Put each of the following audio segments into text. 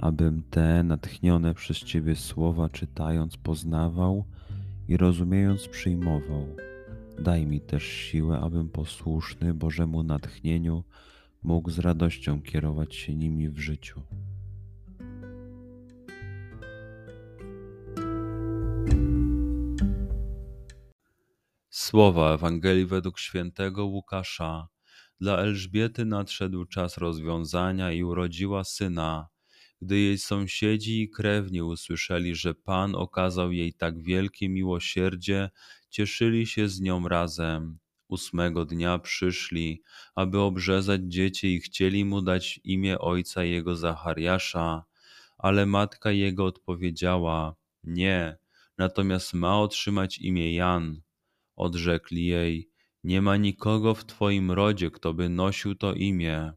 abym te natchnione przez Ciebie słowa czytając poznawał i rozumiejąc przyjmował. Daj mi też siłę, abym posłuszny Bożemu natchnieniu mógł z radością kierować się nimi w życiu. Słowa Ewangelii według świętego Łukasza. Dla Elżbiety nadszedł czas rozwiązania i urodziła syna gdy jej sąsiedzi i krewni usłyszeli, że Pan okazał jej tak wielkie miłosierdzie, cieszyli się z nią razem. Ósmego dnia przyszli, aby obrzezać dziecię i chcieli mu dać imię ojca jego Zachariasza, ale matka jego odpowiedziała: Nie, natomiast ma otrzymać imię Jan. Odrzekli jej: Nie ma nikogo w twoim rodzie, kto by nosił to imię.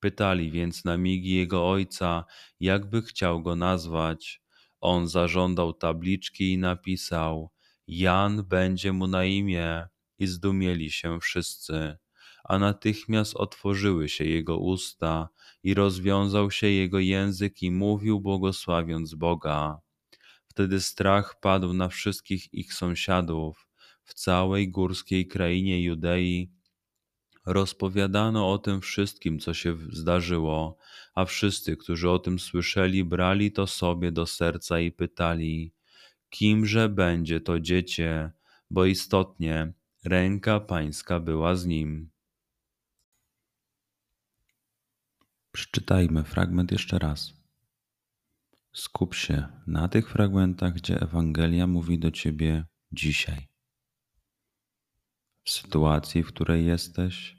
Pytali więc na migi jego ojca, jakby chciał go nazwać. On zażądał tabliczki i napisał: Jan będzie mu na imię, i zdumieli się wszyscy. A natychmiast otworzyły się jego usta, i rozwiązał się jego język, i mówił, błogosławiąc Boga. Wtedy strach padł na wszystkich ich sąsiadów w całej górskiej krainie Judei Rozpowiadano o tym wszystkim, co się zdarzyło, a wszyscy, którzy o tym słyszeli, brali to sobie do serca i pytali: Kimże będzie to dziecię? Bo istotnie ręka pańska była z nim. Przeczytajmy fragment jeszcze raz. Skup się na tych fragmentach, gdzie Ewangelia mówi do ciebie dzisiaj. W sytuacji, w której jesteś,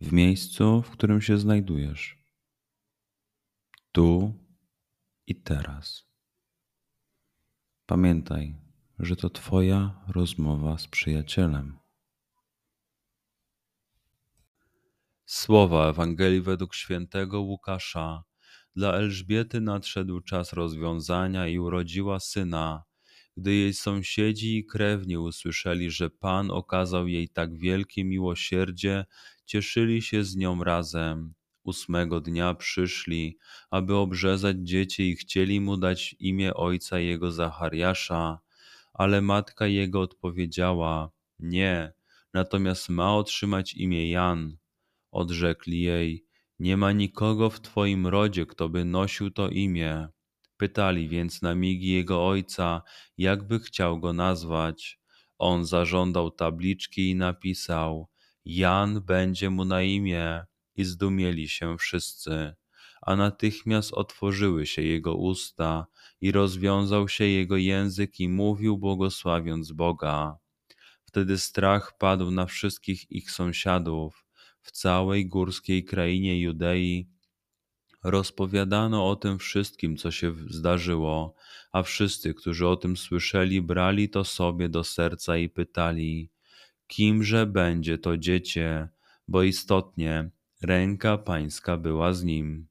w miejscu, w którym się znajdujesz, tu i teraz. Pamiętaj, że to Twoja rozmowa z przyjacielem. Słowa Ewangelii według świętego Łukasza. Dla Elżbiety nadszedł czas rozwiązania i urodziła syna. Gdy jej sąsiedzi i krewni usłyszeli, że Pan okazał jej tak wielkie miłosierdzie, cieszyli się z nią razem. Ósmego dnia przyszli, aby obrzezać dziecię i chcieli mu dać imię ojca jego Zachariasza, ale matka jego odpowiedziała: Nie, natomiast ma otrzymać imię Jan. Odrzekli jej: Nie ma nikogo w twoim rodzie, kto by nosił to imię. Pytali więc na migi jego ojca, jakby chciał go nazwać. On zażądał tabliczki i napisał: Jan będzie mu na imię, i zdumieli się wszyscy. A natychmiast otworzyły się jego usta, i rozwiązał się jego język, i mówił, błogosławiąc Boga. Wtedy strach padł na wszystkich ich sąsiadów w całej górskiej krainie Judei Rozpowiadano o tym wszystkim, co się zdarzyło, a wszyscy, którzy o tym słyszeli, brali to sobie do serca i pytali: Kimże będzie to dziecię? Bo istotnie ręka pańska była z nim.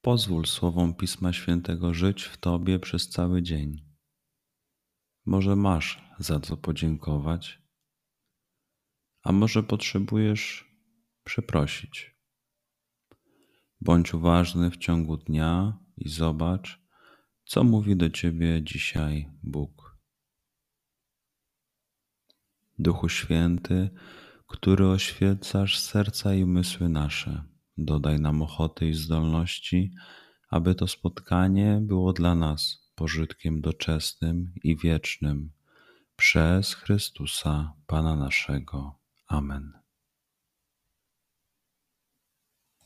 Pozwól słowom Pisma Świętego żyć w Tobie przez cały dzień. Może masz za co podziękować, a może potrzebujesz przeprosić. Bądź uważny w ciągu dnia i zobacz, co mówi do ciebie dzisiaj Bóg. Duchu Święty, który oświecasz serca i umysły nasze, dodaj nam ochoty i zdolności, aby to spotkanie było dla nas pożytkiem doczesnym i wiecznym. Przez Chrystusa, Pana naszego. Amen.